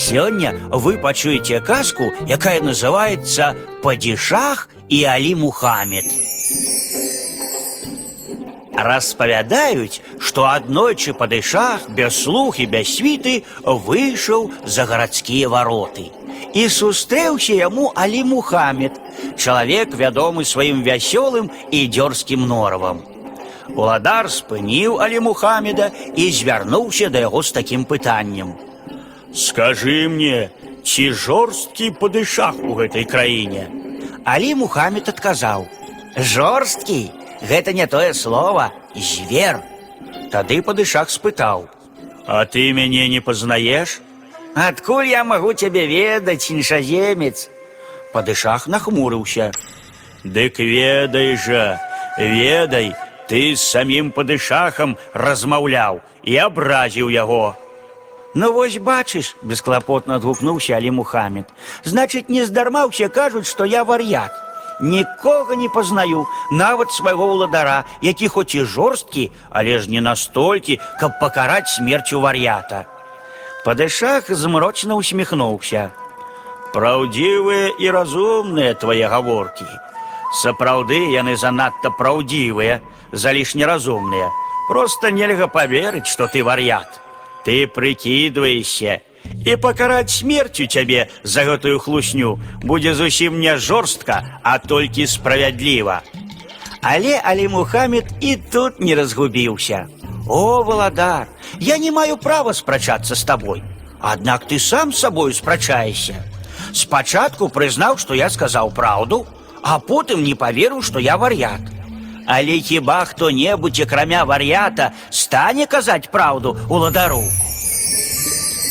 Сёння вы пачуеце казку, якая называется «Падишах и Али Мухаммед». Распавядаюць, што аднойчы падышах без слух і без світы выйшаў за гарадскія вароты. І сустрэўся яму Алі Мухаммед, чалавек вядомы сваім вясёлым і дзёрзкім норавам. Уладар спыніў Алі Мухаммеда і звярнуўся да яго з такім пытаннем. Скажы мне, ці жорсткі падышах у гэтай краіне? Алі Мухаммед адказаў: « Жорсткі, гэта не тое слово, звер. Тады падышах спытаў: « А ты мяне не пазнаеш? Адкуль я магу цябе ведаць, іншаземец? Падышах нахмурыўся. Дык ведай жа, ведай, ты з самім падышахам размаўляў і абразіў яго. Ну вось бачыш, бесклапотна адгукнуўся Алі Мухаммед. Значыць, не здарма ўсе кажуць, што я вар'ят. Нікога не пазнаю, нават свайго ўладара, які хоць і жорсткі, але ж не настолькі, каб пакараць смерцю вар'ята. Падышах змрочна усміхнуўся. Праўдзівыя і разумныя твае гаворкі. Сапраўды яны занадта праўдзівыя, залішне разумныя. Проста нельга паверыць, што ты вар'ят. Ты прыкідваешся, і пакараць смерцю цябе за гэтую хлусню будзе зусім не жорстка, а толькі справядліва. Але Алі Мухаммед і тут не разгубіўся. О, валадар, я не маю права спрачацца з табой. Аднак ты сам з сабою спрачаешся. Спачатку прызнаў, што я сказаў праўду, а потым не паверыў, што я вар'ят. Але хіба хто-небудзь, акрамя вар'ята, стане казаць праўду уладару?